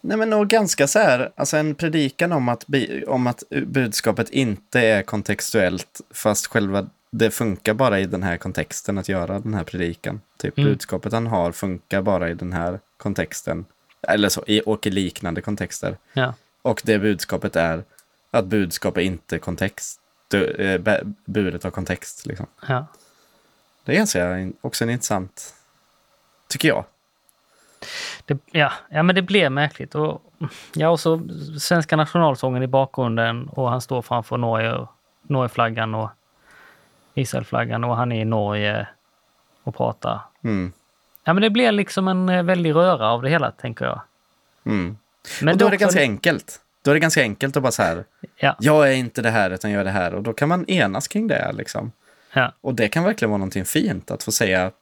Nej, men och ganska så här, alltså en predikan om att, bi- om att budskapet inte är kontextuellt, fast själva det funkar bara i den här kontexten att göra den här predikan. Typ Mm. budskapet han har funkar bara i den här kontexten. Eller så, i, och i liknande kontexter. Ja. Och det budskapet är att budskap är inte kontext. Eh, budet har kontext, liksom. Ja. Det är in- också en intressant, tycker jag. Det, ja, ja, men det blev märkligt. Och, ja, och så svenska nationalsången i bakgrunden och han står framför Norge, Norgeflaggan och Israelflaggan och han är i Norge och pratar. Mm. Ja, men det blir liksom en eh, väldig röra av det hela, tänker jag. Mm. Men och då är det ganska enkelt. Då är det ganska enkelt att bara så här, Ja, jag är inte det här utan jag är det här. Och då kan man enas kring det. Liksom. ja, Och det kan verkligen vara någonting fint att få säga,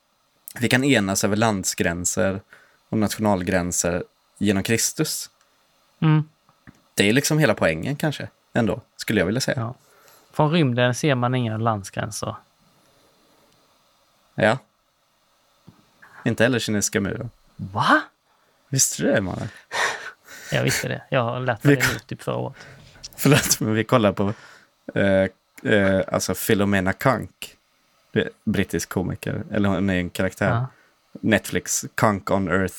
vi kan enas över landsgränser och nationalgränser genom Kristus. mm, Det är liksom hela poängen kanske, ändå, skulle jag vilja säga. ja. Från rymden ser man inga landsgränser. Ja. Inte heller kinesiska muren. Va? Visste du det, Mannen? Jag visste det. Jag har lärt mig det nu, typ förra året. Förlåt, men vi kollar på eh, eh, alltså Philomena är Brittisk komiker, eller hon är en karaktär. Ja, Netflix, Kank on Earth.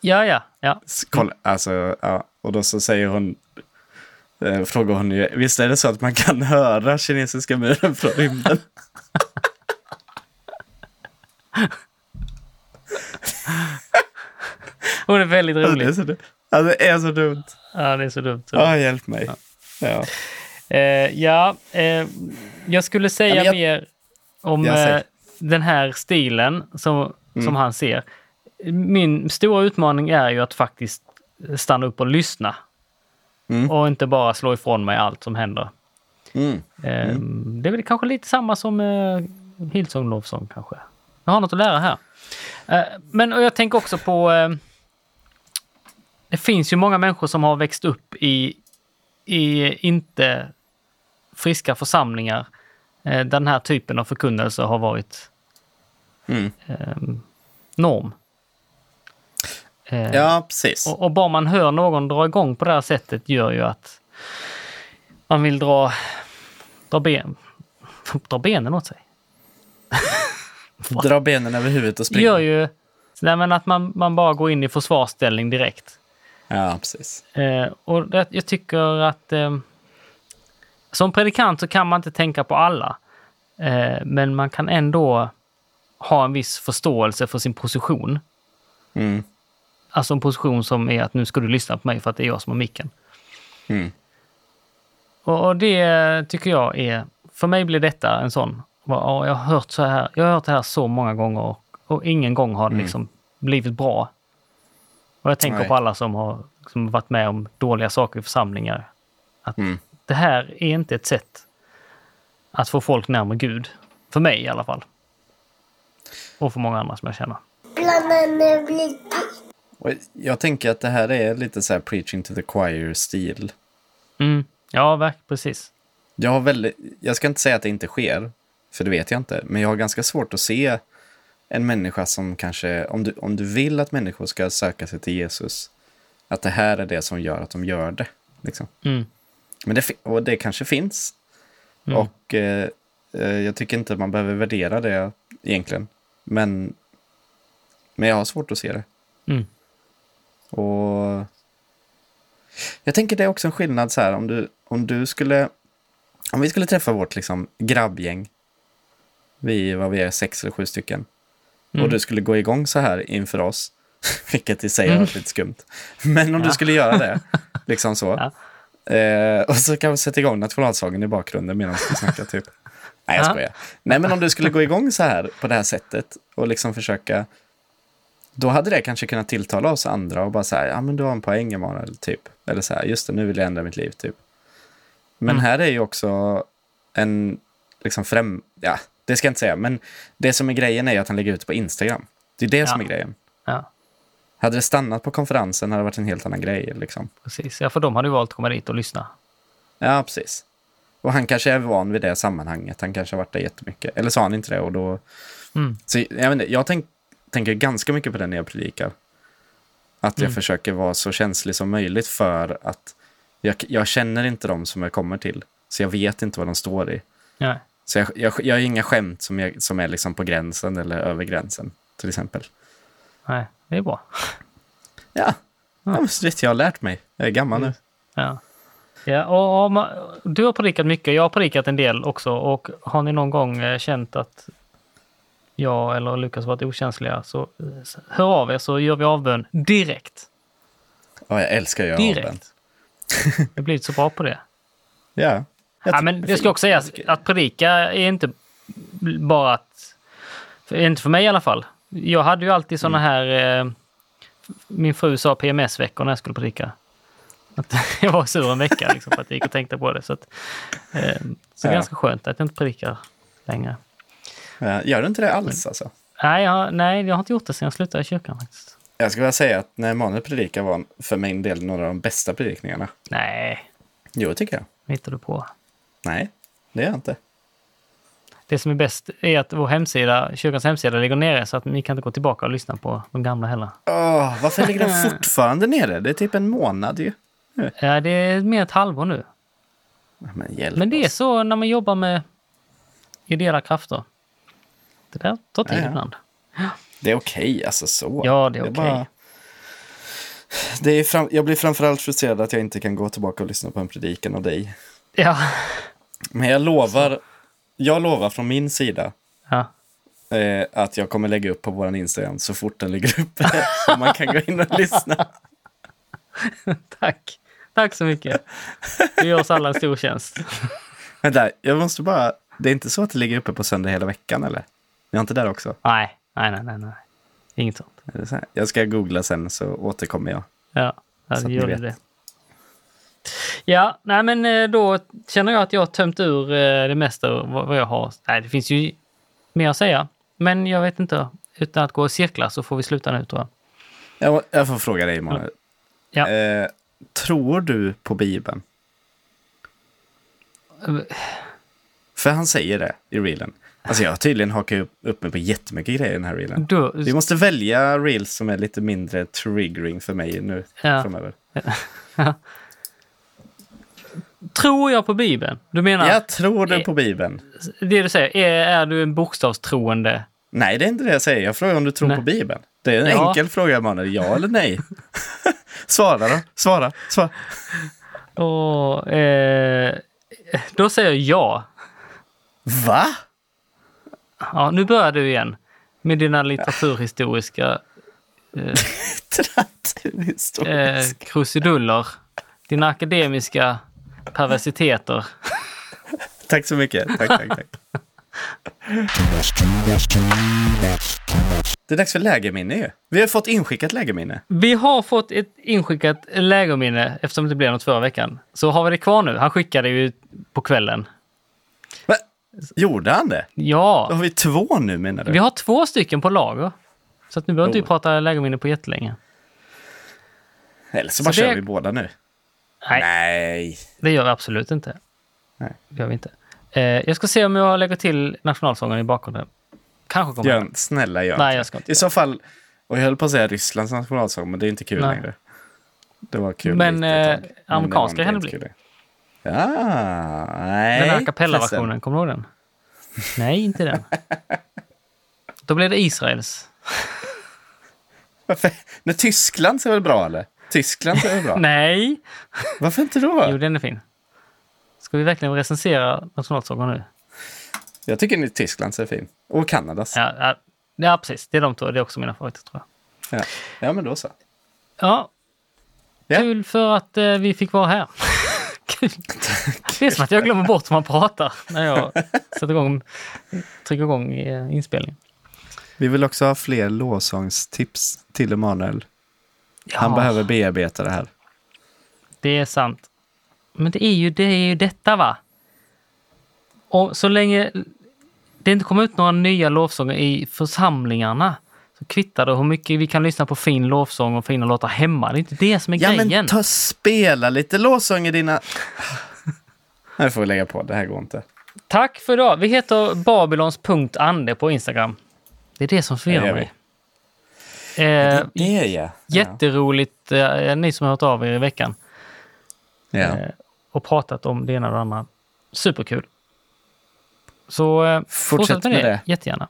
ja, ja. ja. Kolla, alltså, ja. Och då så säger hon, eh, frågar hon ju, visst är det så att man kan höra kinesiska muren från rymden? Hon är väldigt rolig. dumt. Alltså, det är så dumt. Ja, det är så dumt. Ja, hjälp mig. Ja. Eh, ja, eh, jag skulle säga Ja, jag- mer om eh, den här stilen som, Mm. som han ser. Min stora utmaning är ju att faktiskt stanna upp och lyssna. Mm. Och inte bara slå ifrån mig allt som händer. Mm. Eh, Det är väl kanske lite samma som eh, Hillsong Lovesong kanske. Jag har något att lära här. Eh, men och jag tänker också på... Det finns ju många människor som har växt upp i, i inte friska församlingar eh, där den här typen av förkunnelse har varit Mm. eh, norm. Eh, Ja, precis. och, och bara man hör någon dra igång på det här sättet gör ju att man vill dra, dra, ben, [laughs] dra benen åt sig. Dra benen över huvudet och springa. gör ju nej, men att man, man bara går in i försvarsställning direkt. Ja, precis. Eh, och jag tycker att eh, som predikant så kan man inte tänka på alla. Eh, men man kan ändå ha en viss förståelse för sin position. Mm. alltså en position som är att nu ska du lyssna på mig för att det är jag som har micken. Mm. Och, och det tycker jag är, för mig blir detta en sån, jag har hört så här, jag har hört det här så många gånger och, och ingen gång har det Mm. liksom blivit bra. Och jag tänker Nej. på alla som har som varit med om dåliga saker i församlingar. Att Mm. det här är inte ett sätt att få folk närmare Gud. För mig i alla fall. Och för många andra som jag känner. Och jag tänker att det här är lite så här preaching to the choir-stil. Mm. Ja, verk, precis. Jag har väldigt, jag ska inte säga att det inte sker, för det vet jag inte. Men jag har ganska svårt att se en människa som kanske, om du, om du vill att människor ska söka sig till Jesus, att det här är det som gör att de gör det. Liksom. Mm. Men det, och det kanske finns. Mm. Och eh, eh, jag tycker inte att man behöver värdera det egentligen. Men, men jag har svårt att se det. Mm. Och jag tänker det är också en skillnad så här om du, om du skulle, om vi skulle träffa vårt liksom grabbgäng, vi, vad vi är, sex eller sju stycken, Mm. och du skulle gå igång så här inför oss, [laughs] vilket i sig har varit lite skumt, men om du skulle göra det, liksom så, [laughs] Ja. eh, och så kan vi sätta igång nationalsången i bakgrunden medan vi snackar typ. Nej, jag Ja. skojar. Nej, men om du skulle gå igång så här på det här sättet och liksom försöka då hade det kanske kunnat tilltala oss andra och bara säga, ja men du har en poäng Emanuel, typ. Eller så här, just det, nu vill jag ändra mitt liv, typ. Men Mm. här är ju också en, liksom främ, ja, det ska jag inte säga, men det som är grejen är att han lägger ut på Instagram. Det är det som Ja. är grejen. Ja, Hade det stannat på konferensen hade det varit en helt annan grej, liksom. precis. Ja, för de hade ju valt att komma dit och lyssna. Ja, precis. Och han kanske är van vid det sammanhanget, han kanske har varit där jättemycket. Eller sa han inte det och då... Mm. Så jag, vet inte, jag tänk, tänker ganska mycket på det när jag predikar. Att jag Mm. försöker vara så känslig som möjligt för att jag, jag känner inte dem som jag kommer till. Så jag vet inte vad de står i. Ja. Så jag, jag, jag har inga skämt som, jag, som är liksom på gränsen eller över gränsen, till exempel. Nej, det är bra. Ja, ja vet jag har lärt mig. Jag är gammal nu. Ja. Ja, och, och, du har predikat mycket, jag har predikat en del också. Och har ni någon gång eh, känt att jag eller Lukas varit okänsliga så eh, hör av er så gör vi avbön direkt. Ja, jag älskar att göra avbön. Direkt. Jag har blivit så bra på det. Ja. Ja, men det ska också sägas att predika är inte bara att... Inte för mig i alla fall. Jag hade ju alltid såna här... Eh, min fru sa PMS-veckor när jag skulle predika. Att [laughs] jag var sur en vecka liksom, för att jag gick och tänkte på det. Så, att, eh, så Ja. ganska skönt att jag inte predikar längre. Gör du inte det alls alltså? Nej jag, nej, jag har inte gjort det sedan jag slutade i kyrkan faktiskt. Jag skulle vilja säga att när Emanuel predikar var för min del några av de bästa predikningarna. Nej, Jo, tycker jag. vad hittar du på? Nej, det gör jag inte. Det som är bäst är att vår hemsida, kyrkans hemsida ligger nere så att ni kan inte gå tillbaka och lyssna på de gamla heller. Åh, varför ligger den [laughs] fortfarande nere? Det är typ en månad ju. Ja, det är mer ett halvår nu. Men hjälp Men det är så när man jobbar med ideella krafter. Det där tar tid Ja, ja. ibland. Det är okej, alltså så. Ja, det är okej. bara- Det är fram... Jag blir framförallt frustrerad att jag inte kan gå tillbaka och lyssna på en predikan av dig. Ja. Men jag lovar, jag lovar från min sida ja. eh, att jag kommer lägga upp på vår Instagram så fort den ligger uppe. och man kan gå in och lyssna. [laughs] Tack. Tack så mycket. Du gör oss alla en stor tjänst. Vänta, jag måste bara... Det är inte så att det ligger uppe på söndag hela veckan, eller? Ni har inte där också? Nej, nej, nej, nej. nej. Inget sånt. Så? Jag ska googla sen så återkommer jag. Ja, ja Så gör det. Ja, nej men eh, då känner jag att jag har tömt ur eh, det mesta vad jag har. Nej, det finns ju mer att säga. Men jag vet inte. Utan att gå i cirklar så får vi sluta nu tror jag. Jag, jag får fråga dig, Emanuel. Ja. Eh, tror du på Bibeln? För han säger det i reelen. Alltså jag har tydligen hakat upp, upp mig på jättemycket grejer i den här reelen. Du, Vi måste välja reels som är lite mindre triggering för mig nu Ja. framöver. Tror jag på Bibeln? Du menar, Jag tror du på Bibeln. det du säger, är, är du en bokstavstroende? Nej, det är inte det jag säger. Jag frågar om du tror Nej. på Bibeln. Det är en Ja. enkel fråga, Emanuel. Ja eller nej? [laughs] Svara då. Svara. Svara. Och, eh, då säger jag ja. Va? ja. Nu börjar du igen med dina litteraturhistoriska... Eh, [laughs] eh, krusiduller. Dina akademiska perversiteter. Tack så mycket. Tack, tack, tack. Det är dags för lägerminne ju. Vi har fått inskickat lägerminne. Vi har fått ett inskickat lägerminne eftersom det blev något förra veckan. Så har vi det kvar nu. Han skickade ju på kvällen. Va? Gjorde han det? Då Ja, har vi två nu menar du? vi har två stycken på lager. Så att nu behöver inte vi Oh. prata lägerminne på jättelänge. Eller så, Så bara det- kör vi båda nu. Nej, Nej. det gör vi absolut inte. Nej. Det gör vi inte. Eh, jag ska se om jag lägger till nationalsången i bakgrunden. Kanske kommer jag. Snälla gör Nej, jag ska inte I så fall, och jag höll på att säga Rysslands nationalsång, men det är inte kul Nej. längre. Det var kul Men, eh, amerikanska kan det bli. kul. Ja, nej. Den här cappella-versionen, kommer du ihåg den? Nej, inte den. [laughs] Då blir det Israels. Varför? Nej, Tyskland är väl bra eller? Tyskland är bra? [laughs] Nej! Varför inte då? Jo, den är fin. Ska vi verkligen recensera nationalsången nu? Jag tycker ni Tyskland är fin. Och Kanadas. Ja. Ja, ja, ja, precis. Det är de två. Det är också mina favoriter, tror jag. Ja. men då så. Ja. Ja. Kul för att eh, vi fick vara här. [laughs] Kul. Det är som att jag glömmer bort hur man pratar när jag [laughs] sätter igång, trycker igång eh, inspelningen. Vi vill också ha fler lovsångstips till Emanuel. Han Ja. behöver bearbeta det här. Det är sant. Men det är ju, det är ju detta va? Och så länge det inte kommer ut några nya lovsånger i församlingarna så kvittar det hur mycket vi kan lyssna på fin lovsång och fina låtar hemma. Det är inte det som är Ja, grejen. men ta spela lite lovsång i dina... [laughs] Nu får vi lägga på, det här går inte. Tack för idag. Vi heter babylons.ande på Instagram. Det är det som förvirrar mig. Det Eh, är det ja. jätteroligt, eh, ni som har hört av er i veckan ja. eh, och pratat om det ena och det andra. Superkul. Så eh, fortsätt med det, med det. jättegärna.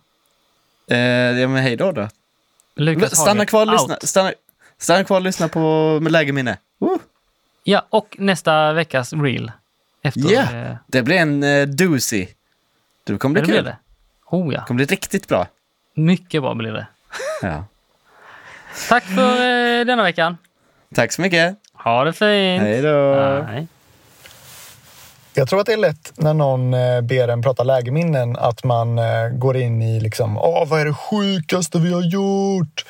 Eh, ja, men hej då då. Lukas Stanna kvar och lyssna. Stanna, stanna kvar och lyssna på med lägerminne. Uh, Ja, och nästa veckas reel. Ja, eh, det blir en uh, doozy. Det kommer det bli blir kul. det. Oh ja, Det kommer bli riktigt bra. mycket bra blir det. Ja. Tack för eh, denna veckan. Tack så mycket. Ha det fint. Hej då. Nej. Jag tror att det är lätt när någon eh, ber en prata lägerminnen att man eh, går in i liksom, Åh, vad är det sjukaste vi har gjort?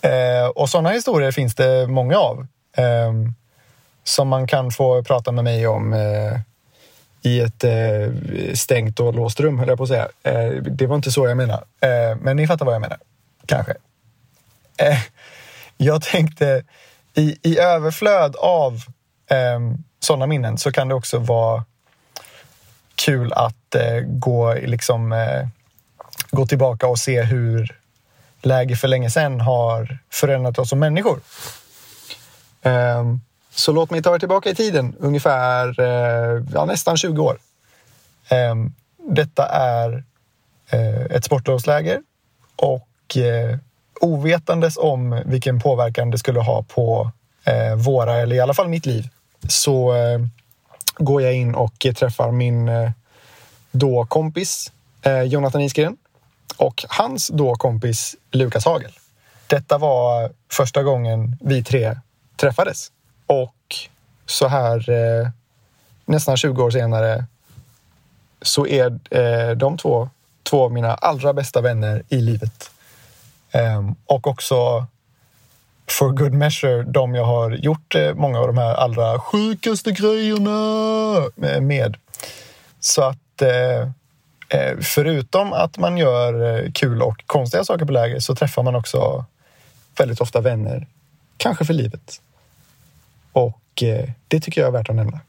Eh, och sådana historier finns det många av. Eh, som man kan få prata med mig om eh, i ett eh, stängt och låst rum, höll jag på att säga. Eh, det var inte så jag menar. Eh, men ni fattar vad jag menar. Kanske. Eh, jag tänkte i, i överflöd av eh, sådana minnen så kan det också vara kul att eh, gå, liksom, eh, gå tillbaka och se hur läge för länge sedan har förändrat oss som människor. Ehm, så låt mig ta er tillbaka i tiden, ungefär eh, ja, nästan 20 år. Ehm, detta är eh, ett sportlovsläger och eh, ovetandes om vilken påverkan det skulle ha på eh, våra, eller i alla fall mitt liv, så eh, går jag in och träffar min eh, då kompis eh, Jonathan Isgren och hans då kompis Lukas Hagel. Detta var första gången vi tre träffades. Och så här eh, nästan 20 år senare så är eh, de två två av mina allra bästa vänner i livet. Ehm, och också for good measure de jag har gjort eh, många av de här allra sjukaste grejerna eh, med- Så att eh, eh, förutom att man gör kul och konstiga saker på läger så träffar man också väldigt ofta vänner, kanske för livet. Och eh, det tycker jag är värt att nämna.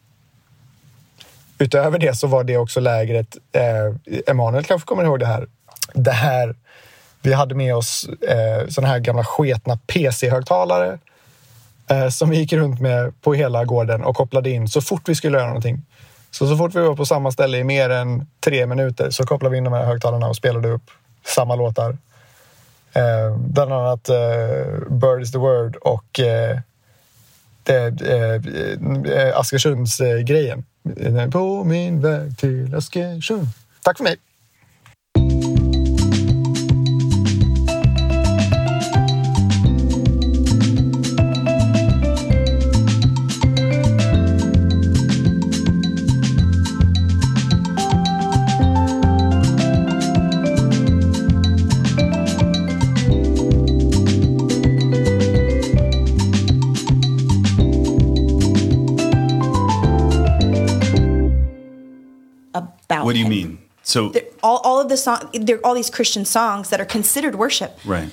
Utöver det så var det också lägret, eh, Emanuel kanske kommer ihåg det här, det här vi hade med oss eh, såna här gamla sketna PC-högtalare eh, som vi gick runt med på hela gården och kopplade in så fort vi skulle göra någonting. Så så fort vi var på samma ställe i mer än tre minuter så kopplade vi in de här högtalarna och spelade upp samma låtar. Eh, bland annat eh, Bird is the word och eh, det, eh, eh, eh Askersunds-grejen. Eh, på min väg till Askersund. Tack för mig! So They're- all, all of the song, there all these Christian songs that are considered worship. right.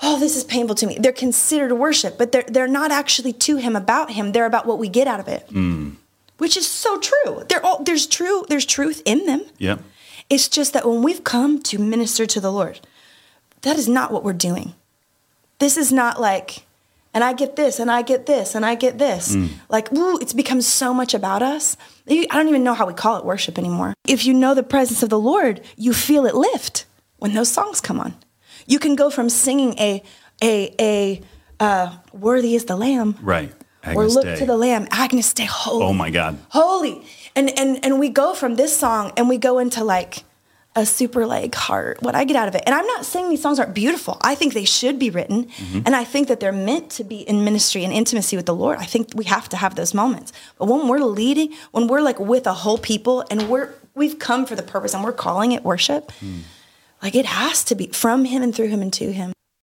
Oh, this is painful to me. They're considered worship, but they're they're not actually to him about him. They're about what we get out of it, mm. which is so true. They're all there's true there's truth in them. Yep. It's just that when we've come to minister to the Lord, that is not what we're doing. This is not like, and I get this, and I get this, and I get this. Like, ooh, it's become so much about us. I don't even know how we call it worship anymore. If you know the presence of the Lord, you feel it lift when those songs come on. You can go from singing a, a, a, uh, worthy is the Lamb, Right. Agnes or look Day. to the Lamb, Agnes Day, holy Oh my God. holy and and and we go from this song and we go into like a super like heart what i get out of it. And i'm not saying these songs aren't beautiful. I think they should be written. Mm-hmm. and i think that they're meant to be in ministry and intimacy with the lord. I think we have to have those moments. But when we're leading when we're like with a whole people and we're we've come for the purpose and we're calling it worship Hmm. like it has to be from him and through him and to him